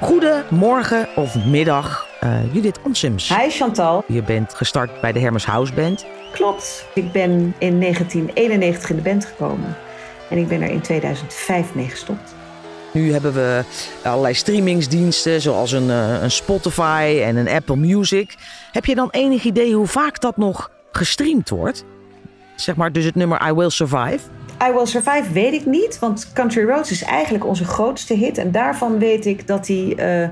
Goedemorgen of middag, uh, Judith Onsims. Hi Chantal. Je bent gestart bij de Hermes House Band. Klopt. Ik ben in 1991 in de band gekomen. En ik ben er in 2005 mee gestopt. Nu hebben we allerlei streamingsdiensten, zoals een, uh, een Spotify en een Apple Music. Heb je dan enig idee hoe vaak dat nog gestreamd wordt? Zeg maar dus het nummer I Will Survive. I Will Survive weet ik niet, want Country Roads is eigenlijk onze grootste hit. En daarvan weet ik dat die uh,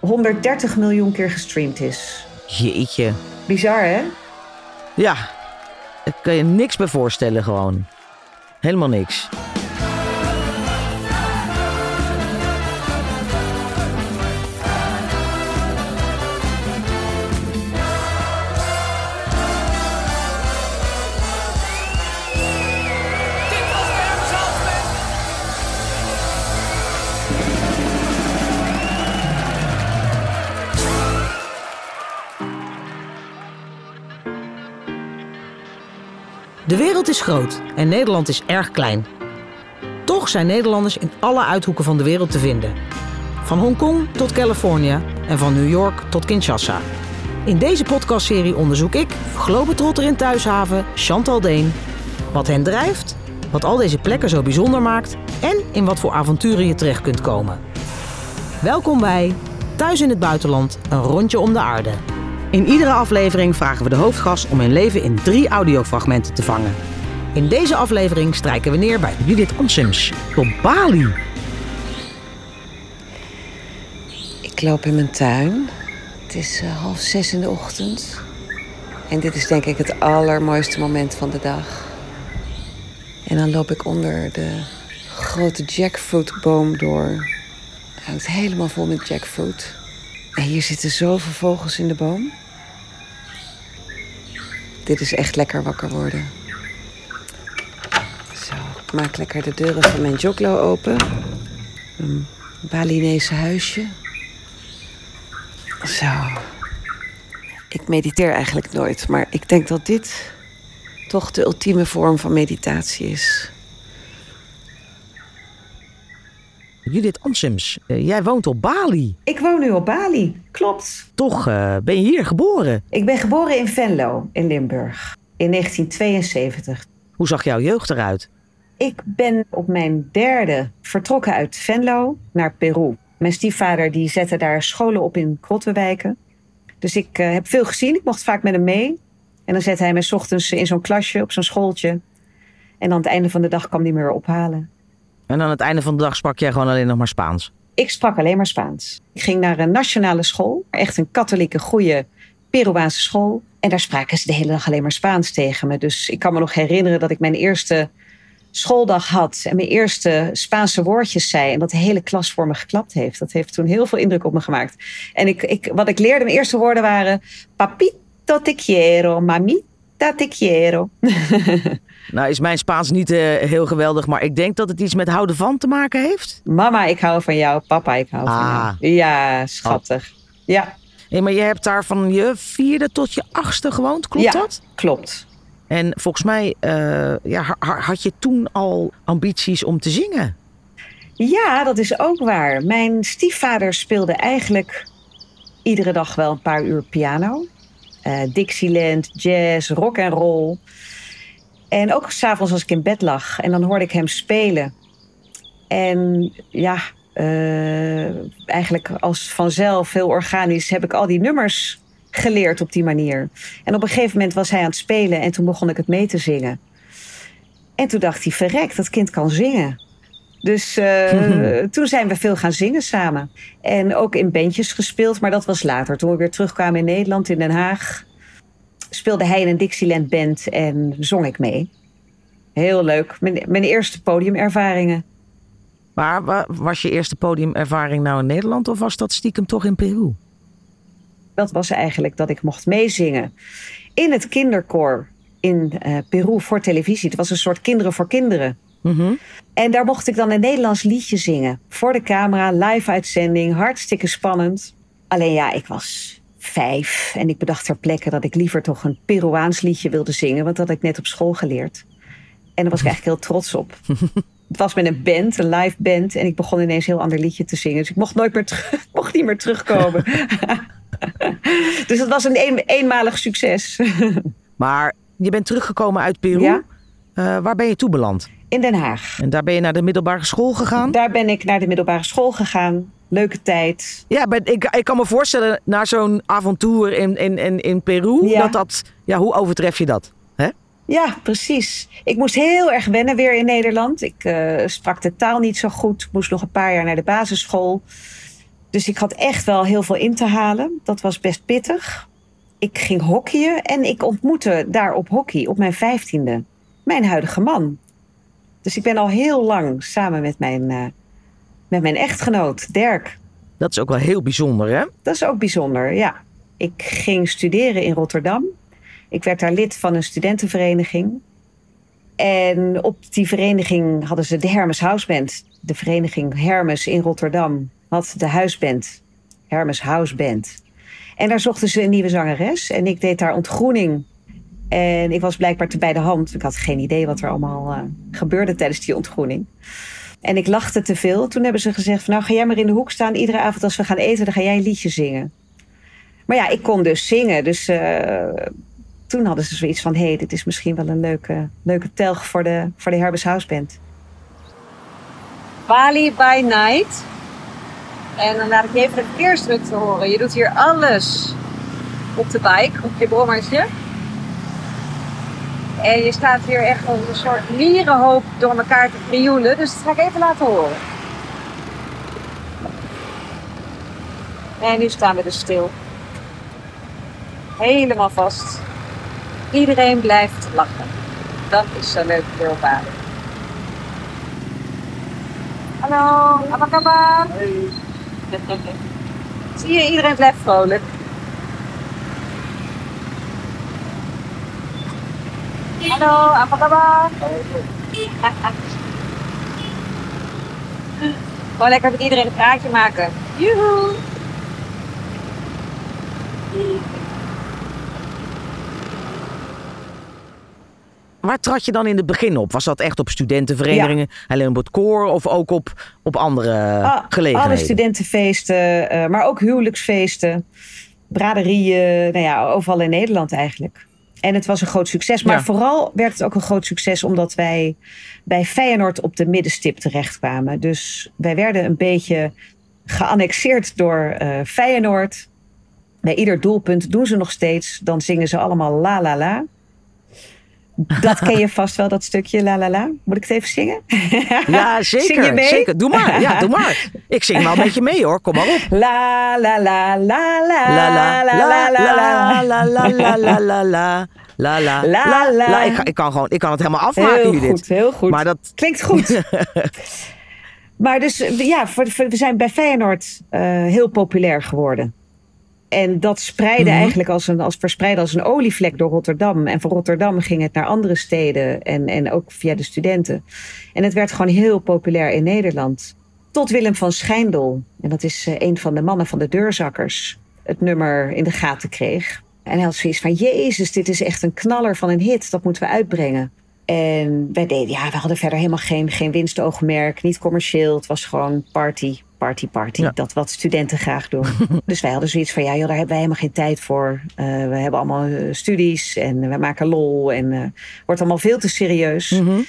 130 miljoen keer gestreamd is. Jeetje. Bizar, hè? Ja, daar kan je niks bij voorstellen gewoon. Helemaal niks. De wereld is groot en Nederland is erg klein. Toch zijn Nederlanders in alle uithoeken van de wereld te vinden. Van Hongkong tot Californië en van New York tot Kinshasa. In deze podcastserie onderzoek ik, globetrotter in Thuishaven, Chantal Deen, wat hen drijft, wat al deze plekken zo bijzonder maakt en in wat voor avonturen je terecht kunt komen. Welkom bij Thuis in het Buitenland, een rondje om de aarde. In iedere aflevering vragen we de hoofdgast om hun leven in drie audiofragmenten te vangen. In deze aflevering strijken we neer bij Judith Onsims op Bali. Ik loop in mijn tuin. Het is uh, half zes in de ochtend. En dit is denk ik het allermooiste moment van de dag. En dan loop ik onder de grote jackfruitboom door. Hij is helemaal vol met jackfruit. En hier zitten zoveel vogels in de boom. Dit is echt lekker wakker worden. Zo, ik maak lekker de deuren van mijn joglo open. Een Balinese huisje. Zo. Ik mediteer eigenlijk nooit, maar ik denk dat dit toch de ultieme vorm van meditatie is. Judith Ansims, uh, jij woont op Bali. Ik woon nu op Bali, klopt. Toch uh, ben je hier geboren? Ik ben geboren in Venlo, in Limburg, in 1972. Hoe zag jouw jeugd eruit? Ik ben op mijn derde vertrokken uit Venlo naar Peru. Mijn stiefvader die zette daar scholen op in Krottenwijken. Dus ik uh, heb veel gezien. Ik mocht vaak met hem mee. En dan zette hij me s ochtends in zo'n klasje op zo'n schooltje. En aan het einde van de dag kwam hij me weer ophalen. En aan het einde van de dag sprak jij gewoon alleen nog maar Spaans? Ik sprak alleen maar Spaans. Ik ging naar een nationale school, echt een katholieke, goede Peruaanse school. En daar spraken ze de hele dag alleen maar Spaans tegen me. Dus ik kan me nog herinneren dat ik mijn eerste schooldag had en mijn eerste Spaanse woordjes zei. En dat de hele klas voor me geklapt heeft. Dat heeft toen heel veel indruk op me gemaakt. En ik, ik, wat ik leerde, mijn eerste woorden waren: Papito te quiero, mamita te quiero. Nou is mijn Spaans niet uh, heel geweldig, maar ik denk dat het iets met houden van te maken heeft. Mama, ik hou van jou. Papa, ik hou ah. van jou. Ja, schattig. Oh. Ja. Hey, maar je hebt daar van je vierde tot je achtste gewoond, klopt ja, dat? klopt. En volgens mij uh, ja, had je toen al ambities om te zingen. Ja, dat is ook waar. Mijn stiefvader speelde eigenlijk iedere dag wel een paar uur piano. Uh, Dixieland, jazz, rock en roll. En ook s'avonds als ik in bed lag en dan hoorde ik hem spelen. En ja, uh, eigenlijk als vanzelf, heel organisch, heb ik al die nummers geleerd op die manier. En op een gegeven moment was hij aan het spelen en toen begon ik het mee te zingen. En toen dacht hij, verrek, dat kind kan zingen. Dus uh, toen zijn we veel gaan zingen samen. En ook in bandjes gespeeld, maar dat was later. Toen we weer terugkwamen in Nederland, in Den Haag speelde hij in een Dixieland band en zong ik mee. Heel leuk. Mijn, mijn eerste podiumervaringen. Maar was je eerste podiumervaring nou in Nederland of was dat stiekem toch in Peru? Dat was eigenlijk dat ik mocht meezingen in het kinderkoor in uh, Peru voor televisie. Het was een soort kinderen voor kinderen. Mm En daar mocht ik dan een Nederlands liedje zingen. Voor de camera, live uitzending, hartstikke spannend. Alleen ja, ik was vijf. En ik bedacht ter plekke dat ik liever toch een Peruaans liedje wilde zingen. Want dat had ik net op school geleerd. En daar was ik eigenlijk heel trots op. Het was met een band, een live band. En ik begon ineens een heel ander liedje te zingen. Dus ik mocht nooit meer terug, mocht niet meer terugkomen. dus dat was een, een eenmalig succes. Maar je bent teruggekomen uit Peru. Ja. Eh, waar ben je toe beland? In Den Haag. En daar ben je naar de middelbare school gegaan? Daar ben ik naar de middelbare school gegaan. Leuke tijd. Ja, ben- ik, ik kan me voorstellen, na zo'n avontuur in, in, in, in Peru, Ja. dat dat, ja, hoe overtref je dat? Hè? Ja, precies. Ik moest heel erg wennen weer in Nederland. Ik eh, sprak de taal niet zo goed. Ik moest nog een paar jaar naar de basisschool. Dus ik had echt wel heel veel in te halen. Dat was best pittig. Ik ging hockeyen en ik ontmoette daar op hockey op mijn vijftiende mijn huidige man. Dus ik ben al heel lang samen met mijn, eh, met mijn echtgenoot Dirk. Dat is ook wel heel bijzonder, hè? Dat is ook bijzonder, ja. Ik ging studeren in Rotterdam. Ik werd daar lid van een studentenvereniging. En op die vereniging hadden ze de Hermes Houseband. De vereniging Hermes in Rotterdam had de huisband. Hermes Houseband. En daar zochten ze een nieuwe zangeres. En ik deed daar ontgroening. En ik was blijkbaar te bij de hand. Ik had geen idee wat er allemaal eh, gebeurde tijdens die ontgroening. En ik lachte te veel. Toen hebben ze gezegd: van, Nou, ga jij maar in de hoek staan. Iedere avond als we gaan eten, dan ga jij een liedje zingen. Maar ja, ik kon dus zingen. Dus eh, toen hadden ze zoiets van: hé, hey, dit is misschien wel een leuke, leuke telg voor de, voor de Herbes House. Bali by Night. En dan laat ik je even de verkeersdrukte horen. Je doet hier alles op de bike, op je brommertje. En je staat hier echt als een soort mierenhoop door elkaar te krioelen. Dus dat ga ik even laten horen. En nu staan we dus stil. Helemaal vast. Iedereen blijft lachen. Dat is zo leuk voor elkaar. Hallo, apa kabar? Zie je, iedereen blijft vrolijk. Hallo, apa kabar? Gewoon lekker met iedereen een praatje maken. Joehoe! Waar trad je dan in het begin op? Was dat echt op studentenverenigingen, alleen op het koor of ook op, op andere Ah, gelegenheden? Alle studentenfeesten, eh, maar ook huwelijksfeesten, braderieën, nou ja, overal in Nederland eigenlijk. En het was een groot succes. Maar Ja. vooral werd het ook een groot succes omdat wij bij Feyenoord op de middenstip terechtkwamen. Dus wij werden een beetje geannexeerd door eh, Feyenoord. Bij ieder doelpunt doen ze nog steeds. Dan zingen ze allemaal la la la. Dat ken je vast wel, dat stukje la la la. Moet ik het even zingen? Ja, Zing je zeker. mee? zeker. Doe maar. Ja, doe maar. Ik zing wel een beetje mee hoor. Kom maar op. La la la la la La la la la la la. la la la la la la la la La, la. la. Ik, ga- ik kan gewoon, ik kan het helemaal afmaken Heel Judith. goed, heel goed. Maar dat, Klinkt goed. maar dus eh, ja, voor, voor- we zijn bij Feyenoord eh, heel populair geworden. En dat spreidde Mhm. eigenlijk als een, als verspreidde als een olievlek door Rotterdam. En van Rotterdam ging het naar andere steden en, en ook via de studenten. En het werd gewoon heel populair in Nederland. Tot Willem van Schijndel, en dat is eh, een van de mannen van de deurzakkers, het nummer in de gaten kreeg. En hij had zoiets van, jezus, dit is echt een knaller van een hit, dat moeten we uitbrengen. En wij deden, ja, we hadden verder helemaal geen, geen winstoogmerk, niet commercieel. Het was gewoon party, party, party. Ja. Dat wat studenten graag doen. dus wij hadden zoiets van, ja, joh, daar hebben wij helemaal geen tijd voor. Eh, we hebben allemaal eh, studies en we maken lol en eh wordt allemaal veel te serieus. Mhm.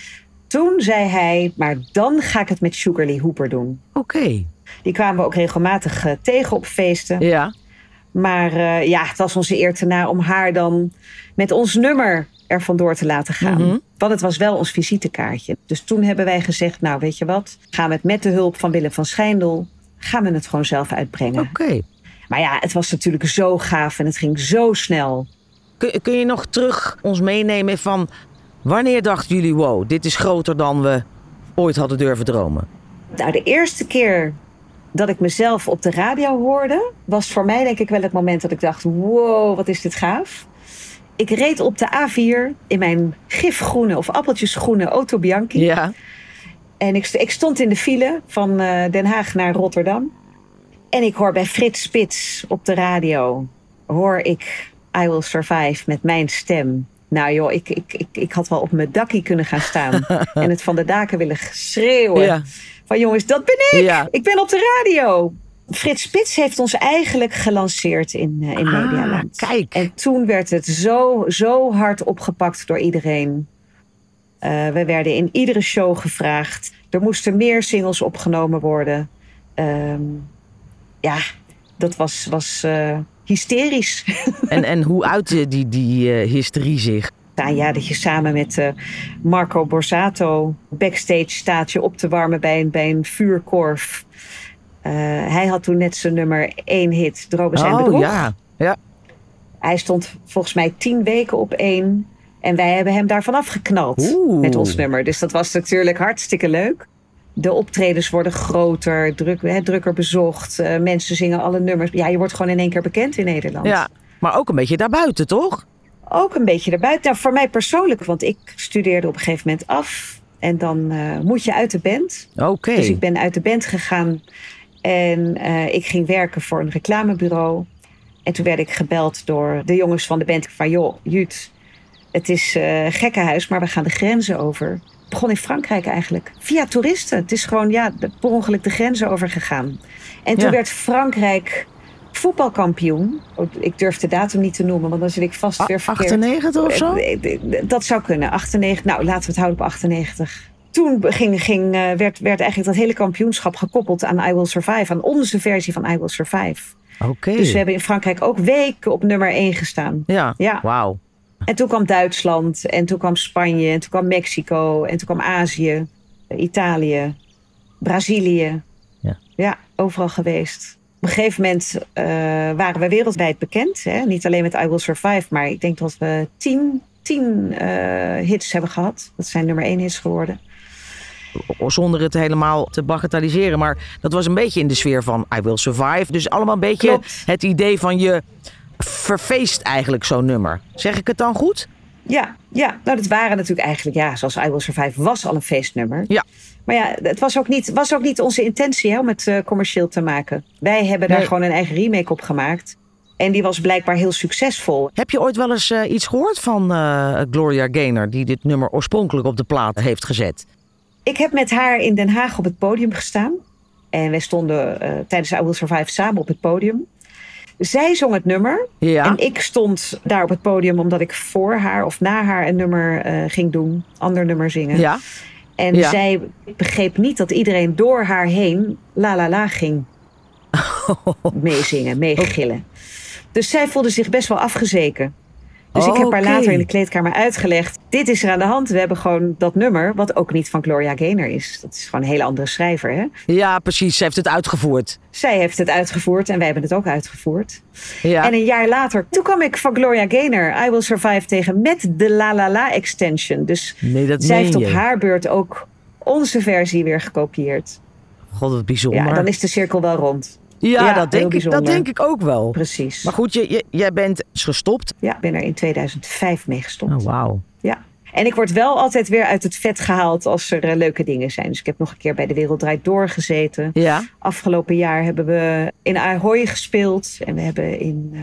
Toen zei hij, maar dan ga ik het met Sugar Lee Hooper doen. Oké. Die kwamen we ook regelmatig tegen op feesten. Ja. Maar ja, het was onze eer te na om haar dan met ons nummer er vandoor te laten gaan. Mhm. Want het was wel ons visitekaartje. Dus toen hebben wij gezegd, nou weet je wat, gaan we het met de hulp van Willem van Schijndel, gaan we het gewoon zelf uitbrengen. Oké. Maar ja, het was natuurlijk zo gaaf en het ging zo snel. Kun, kun je nog terug ons meenemen van wanneer dachten jullie, wow, dit is groter dan we ooit hadden durven dromen? Nou, de eerste keer dat ik mezelf op de radio hoorde, was voor mij denk ik wel het moment dat ik dacht: wow, wat is dit gaaf. Ik reed op de A4 in mijn gifgroene of appeltjesgroene Auto Bianchi. Ja. En ik, st- ik stond in de file van eh, Den Haag naar Rotterdam. En ik hoor bij Frits Spits op de radio, hoor ik I Will Survive met mijn stem. Nou joh, ik, ik, ik, ik had wel op mijn dakkie kunnen gaan staan. en het van de daken willen schreeuwen. Ja. Van jongens, dat ben ik! Ja. Ik ben op de radio! Frits Spits heeft ons eigenlijk gelanceerd in, eh, in Ah, Medialand. kijk. En toen werd het zo, zo hard opgepakt door iedereen. Eh, we werden in iedere show gevraagd. Er moesten meer singles opgenomen worden. Ehm, ja, dat was, was eh, hysterisch. En, en hoe uitte die, die hysterie zich? Nou ja, dat je samen met Marco Borsato backstage staat je op te warmen bij een, bij een vuurkorf. Eh, hij had toen net zijn nummer één hit, Dromen zijn oh bedrog. ja. ja. Hij stond volgens mij tien weken op één. En wij hebben hem daarvan afgeknald Oeh. met ons nummer. Dus dat was natuurlijk hartstikke leuk. De optredens worden groter, druk, hè, drukker bezocht. Eh, mensen zingen alle nummers. Ja, je wordt gewoon in één keer bekend in Nederland. ja. Maar ook een beetje daarbuiten, toch? Ook een beetje erbuiten. Nou, voor mij persoonlijk, want ik studeerde op een gegeven moment af. En dan eh, moet je uit de band. Oké. Dus ik ben uit de band gegaan. En eh, ik ging werken voor een reclamebureau. En toen werd ik gebeld door de jongens van de band. Van joh, Jut, het is eh gekkenhuis, maar we gaan de grenzen over. Het begon in Frankrijk eigenlijk. Via toeristen. Het is gewoon ja, per ongeluk de grenzen over gegaan. En toen Ja. werd Frankrijk voetbalkampioen. Ik durf de datum niet te noemen, want dan zit ik vast weer verkeerd. 98 of zo? Eh, Dat zou kunnen. 98. Nou, laten we het houden op 98. Toen ging, ging, eh, werd, werd eigenlijk dat hele kampioenschap gekoppeld aan I Will Survive. Aan onze versie van I Will Survive. Oké. Dus we hebben in Frankrijk ook weken op nummer 1 gestaan. Ja. Ja. Wauw. En toen kwam Duitsland. En toen kwam Spanje. En toen kwam Mexico. En toen kwam Azië. Italië. Brazilië. Ja. Ja, overal geweest. Op een gegeven moment eh, waren we wereldwijd bekend. Hè? Niet alleen met I Will Survive, maar ik denk dat we tien, tien eh, hits hebben gehad. Dat zijn nummer één hits geworden. Zonder het helemaal te bagatelliseren. Maar dat was een beetje in de sfeer van I Will Survive. Dus allemaal een beetje Klopt. het idee van je verfeest eigenlijk zo'n nummer. Zeg ik het dan goed? Ja, ja, nou dat waren natuurlijk eigenlijk, ja, zoals I Will Survive was al een feestnummer. Ja. Maar ja, het was ook niet, was ook niet onze intentie hè, om het eh, commercieel te maken. Wij hebben daar Nee. gewoon een eigen remake op gemaakt. En die was blijkbaar heel succesvol. Heb je ooit wel eens eh, iets gehoord van eh, Gloria Gaynor... die dit nummer oorspronkelijk op de plaat heeft gezet? Ik heb met haar in Den Haag op het podium gestaan. En wij stonden eh, tijdens I Will Survive samen op het podium. Zij zong het nummer. Ja. En ik stond daar op het podium omdat ik voor haar of na haar een nummer eh, ging doen. Ander nummer zingen. Ja. En Ja. zij begreep niet dat iedereen door haar heen la la la ging meezingen, meegillen. Dus zij voelde zich best wel afgezeken. Dus ik heb haar later in de kleedkamer uitgelegd. Dit is er aan de hand. We hebben gewoon dat nummer, wat ook niet van Gloria Gaynor is. Dat is gewoon een hele andere schrijver. Hè? ja, precies. Ze heeft het uitgevoerd. Zij heeft het uitgevoerd en wij hebben het ook uitgevoerd. Ja. En een jaar later, toen kwam ik van Gloria Gaynor, I Will Survive tegen met de La La La extension. Dus nee, dat zij heeft op je. haar beurt ook onze versie weer gekopieerd. God, wat bijzonder. Ja, dan is de cirkel wel rond. Ja, Ja, dat, denk ik, dat denk ik ook wel. Precies. Maar goed, je, je- jij bent gestopt. Ja, ik ben er in 2005 mee gestopt. Oh, wauw. Ja. En ik word wel altijd weer uit het vet gehaald als er eh, leuke dingen zijn. Dus ik heb nog een keer bij De Wereld Draait Door gezeten. Ja. Afgelopen jaar hebben we in Ahoy gespeeld. En we hebben in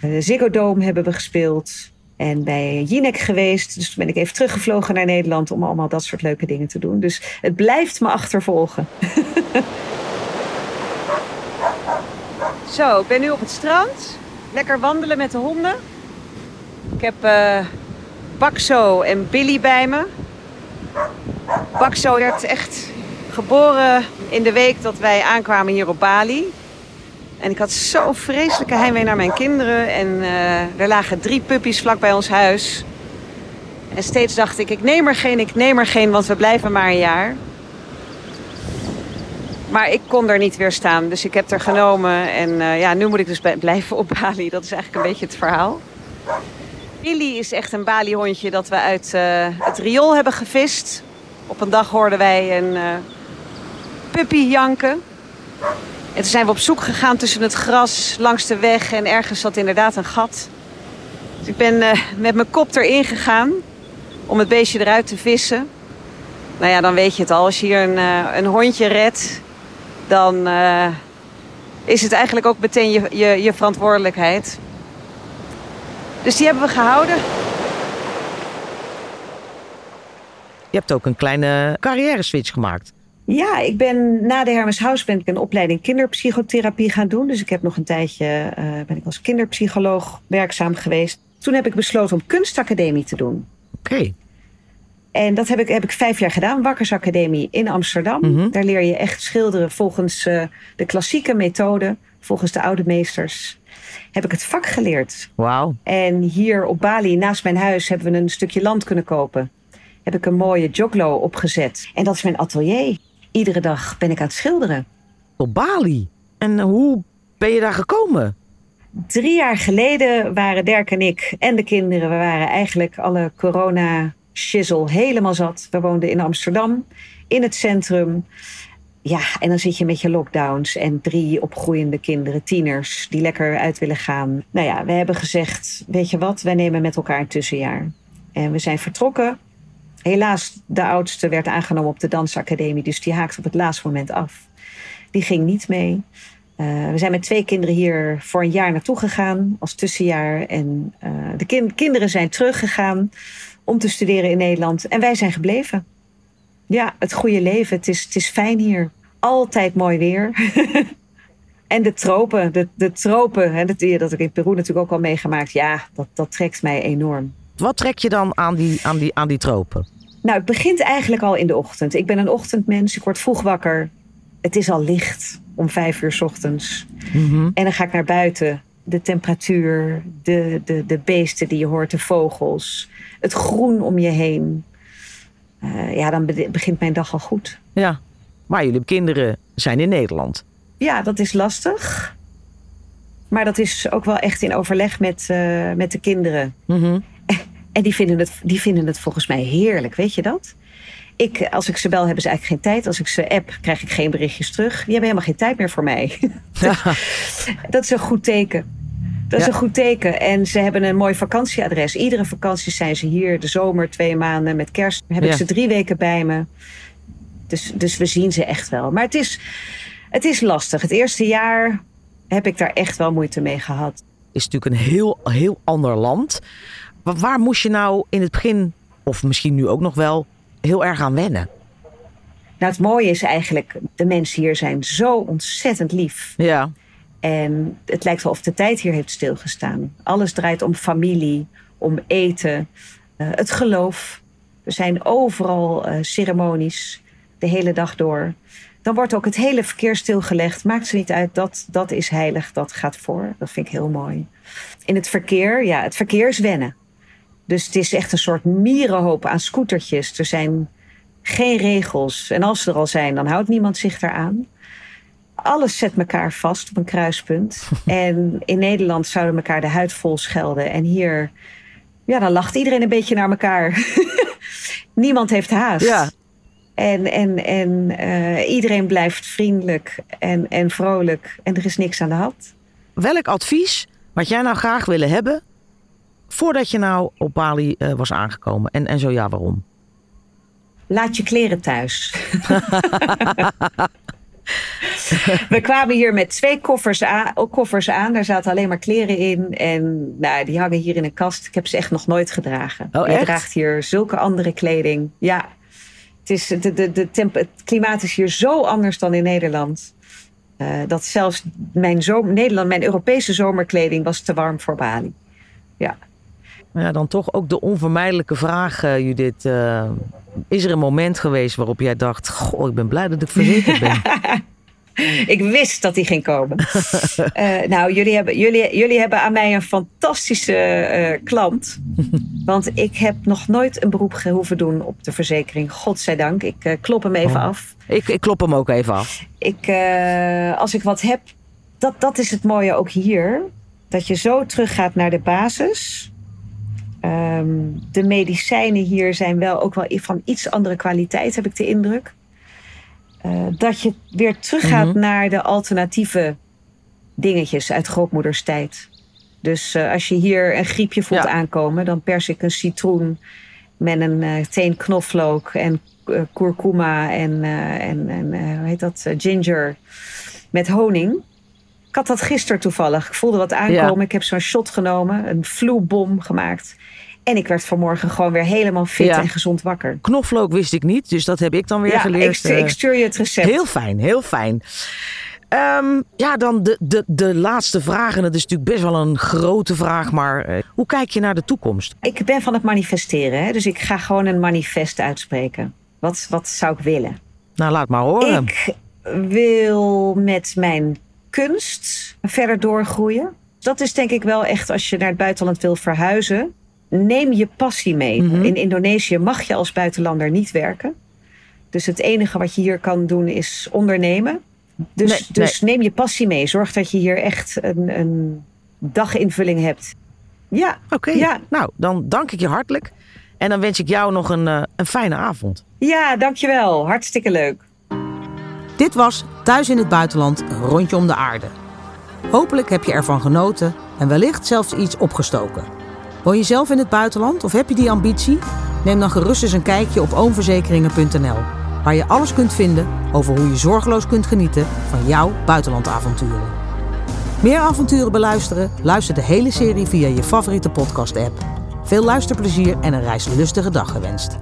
de Ziggo Dome hebben we gespeeld. En bij Jinek geweest. Dus toen ben ik even teruggevlogen naar Nederland om allemaal dat soort leuke dingen te doen. Dus het blijft me achtervolgen. Zo, ik ben nu op het strand. Lekker wandelen met de honden. Ik heb eh Bakso en Billy bij me. Bakso werd echt geboren in de week dat wij aankwamen hier op Bali. En ik had zo'n vreselijke heimwee naar mijn kinderen. En eh, er lagen drie puppies vlak bij ons huis. En steeds dacht ik, ik neem er geen, ik neem er geen, want we blijven maar een jaar. Maar ik kon er niet weer staan, dus ik heb er genomen. En eh, ja, nu moet ik dus blijven op Bali. Dat is eigenlijk een beetje het verhaal. Billy is echt een Bali-hondje dat we uit eh, het riool hebben gevist. Op een dag hoorden wij een eh, puppy janken. En toen zijn we op zoek gegaan tussen het gras, langs de weg. En ergens zat inderdaad een gat. Dus ik ben met mijn kop erin gegaan om het beestje eruit te vissen. Nou ja, dan weet je het al. Als je hier een, een hondje redt, dan eh, is het eigenlijk ook meteen je, je, je verantwoordelijkheid. Dus die hebben we gehouden. hebt ook een kleine carrière switch gemaakt. Ja, ik ben na de Hermes House ben ik een opleiding kinderpsychotherapie gaan doen. Dus ik heb nog een tijdje uh, ben ik als kinderpsycholoog werkzaam geweest. Toen heb ik besloten om kunstacademie te doen. Oké. En dat heb ik, heb ik vijf jaar gedaan, Wakkersacademie in Amsterdam. Mhm. Daar leer je echt schilderen volgens uh, de klassieke methode, volgens de oude meesters. Heb ik het vak geleerd. Wauw. En hier op Bali, naast mijn huis, hebben we een stukje land kunnen kopen. Heb ik een mooie joglo opgezet. En dat is mijn atelier. Iedere dag ben ik aan het schilderen. Op Bali? En hoe ben je daar gekomen? Drie jaar geleden waren Dirk en ik en de kinderen, we waren eigenlijk alle corona shizzle helemaal zat. We woonden in Amsterdam, in het centrum. Ja, en dan zit je met je lockdowns en drie opgroeiende kinderen, tieners, die lekker uit willen gaan. Nou ja, we hebben gezegd, weet je wat, wij nemen met elkaar een tussenjaar. En we zijn vertrokken. Helaas, de oudste werd aangenomen op de dansacademie, dus die haakte op het laatste moment af. Die ging niet mee. Uh, we zijn met twee kinderen hier voor een jaar naartoe gegaan als tussenjaar. En uh, de kind kinderen zijn teruggegaan om te studeren in Nederland. En wij zijn gebleven. Ja, het goede leven. Het is, het is fijn hier. Altijd mooi weer. en de tropen, de, de tropen, hè, dat, dat heb ik in Peru natuurlijk ook al meegemaakt. Ja, dat, dat trekt mij enorm. Wat trek je dan aan die, aan, die, aan die tropen? Nou, het begint eigenlijk al in de ochtend. Ik ben een ochtendmens, ik word vroeg wakker. Het is al licht om vijf uur s ochtends. Mm -hmm. En dan ga ik naar buiten. De temperatuur, de, de, de beesten die je hoort, de vogels, het groen om je heen. Uh, ja, dan begint mijn dag al goed. Ja, maar jullie kinderen zijn in Nederland. Ja, dat is lastig. Maar dat is ook wel echt in overleg met, uh, met de kinderen. Mm -hmm. En die vinden, het, die vinden het volgens mij heerlijk, weet je dat? Ik, als ik ze bel, hebben ze eigenlijk geen tijd. Als ik ze app, krijg ik geen berichtjes terug. Die hebben helemaal geen tijd meer voor mij. Dat is een goed teken. Dat is Ja. een goed teken. En ze hebben een mooi vakantieadres. Iedere vakantie zijn ze hier. De zomer twee maanden. Met kerst heb ik ze drie weken bij me. Dus, dus we zien ze echt wel. Maar het is, het is lastig. Het eerste jaar heb ik daar echt wel moeite mee gehad. is natuurlijk een heel, heel ander land. Wa- Waar moest je nou in het begin, of misschien nu ook nog wel, heel erg aan wennen? Nou, het mooie is eigenlijk, de mensen hier zijn zo ontzettend lief. Ja, En het lijkt wel of de tijd hier heeft stilgestaan. Alles draait om familie, om eten, eh, het geloof. Er zijn overal eh, ceremonies de hele dag door. Dan wordt ook het hele verkeer stilgelegd. Maakt ze niet uit, dat, dat is heilig, dat gaat voor. Dat vind ik heel mooi. In het verkeer, ja, het verkeer is wennen. Dus het is echt een soort mierenhoop aan scootertjes. Er zijn geen regels. En als ze er al zijn, dan houdt niemand zich daaraan. Alles zet elkaar vast op een kruispunt. en in Nederland zouden elkaar de huid vol schelden. En hier, ja, dan lacht iedereen een beetje naar elkaar. niemand heeft haast. ja. En, en, en eh, iedereen blijft vriendelijk en, en vrolijk. En er is niks aan de hand. Welk advies wat jij nou graag willen hebben voordat je nou op Bali eh, was aangekomen? En, en zo ja, waarom? Laat je kleren thuis. We kwamen hier met twee koffers aan, koffers aan. Daar zaten alleen maar kleren in. En nou, die hangen hier in een kast. Ik heb ze echt nog nooit gedragen. Oh, Je draagt hier zulke andere kleding. Ja, het, is, de, de, de temp, het klimaat is hier zo anders dan in Nederland. Eh, dat zelfs mijn, zomer, Nederland, mijn Europese zomerkleding was te warm voor Bali. Ja. Ja, dan toch ook de onvermijdelijke vraag, eh, Judith. eh, is er een moment geweest waarop jij dacht: Goh, ik ben blij dat ik verzekerd ben? Ik wist dat die ging komen. Eh, nou, jullie hebben, jullie, jullie hebben aan mij een fantastische klant. Want ik heb nog nooit een beroep ge- hoeven doen op de verzekering. Godzijdank. Ik klop hem even Oh. af. ik, ik klop hem ook even af. Ik, als ik wat heb, dat, dat is het mooie ook hier. Dat je zo teruggaat naar de basis. Ehm, de medicijnen hier zijn wel ook wel van iets andere kwaliteit, heb ik de indruk. Eh, dat je weer teruggaat Mhm. naar de alternatieve dingetjes uit grootmoeders tijd. Dus eh, als je hier een griepje voelt Ja. aankomen, dan pers ik een citroen met een eh teen knoflook en kurkuma en, en, en hoe heet dat, ginger met honing. Ik had dat gisteren toevallig. Ik voelde wat aankomen. Ja. Ik heb zo'n shot genomen, een flu-bom gemaakt. En ik werd vanmorgen gewoon weer helemaal fit Ja. en gezond wakker. Knoflook wist ik niet, dus dat heb ik dan weer Ja, geleerd. ik, stuur, eh. ik stuur je het recept. Heel fijn, heel fijn. Ehm, ja, dan de, de, de laatste vraag. En dat is natuurlijk best wel een grote vraag. Maar eh, hoe kijk je naar de toekomst? Ik ben van het manifesteren, hè? dus ik ga gewoon een manifest uitspreken. Wat, wat zou ik willen? Nou, laat maar horen. Ik wil met mijn kunst verder doorgroeien. Dat is denk ik wel echt als je naar het buitenland wil verhuizen. Neem je passie mee. Mhm. In Indonesië mag je als buitenlander niet werken. Dus het enige wat je hier kan doen is ondernemen. Dus, Nee, dus neem je passie mee. Zorg dat je hier echt een, een daginvulling hebt. Ja, Oké, Ja. nou, dan dank ik je hartelijk. En dan wens ik jou nog een, eh, een fijne avond. ja, dankjewel. Hartstikke leuk. Dit was Thuis in het Buitenland, een rondje om de aarde. Hopelijk heb je ervan genoten en wellicht zelfs iets opgestoken. Woon je zelf in het buitenland of heb je die ambitie? Neem dan gerust eens een kijkje op oomverzekeringen.nl, waar je alles kunt vinden over hoe je zorgeloos kunt genieten van jouw buitenlandavonturen. Meer avonturen beluisteren? Luister de hele serie via je favoriete podcast-app. Veel luisterplezier en een reislustige dag gewenst.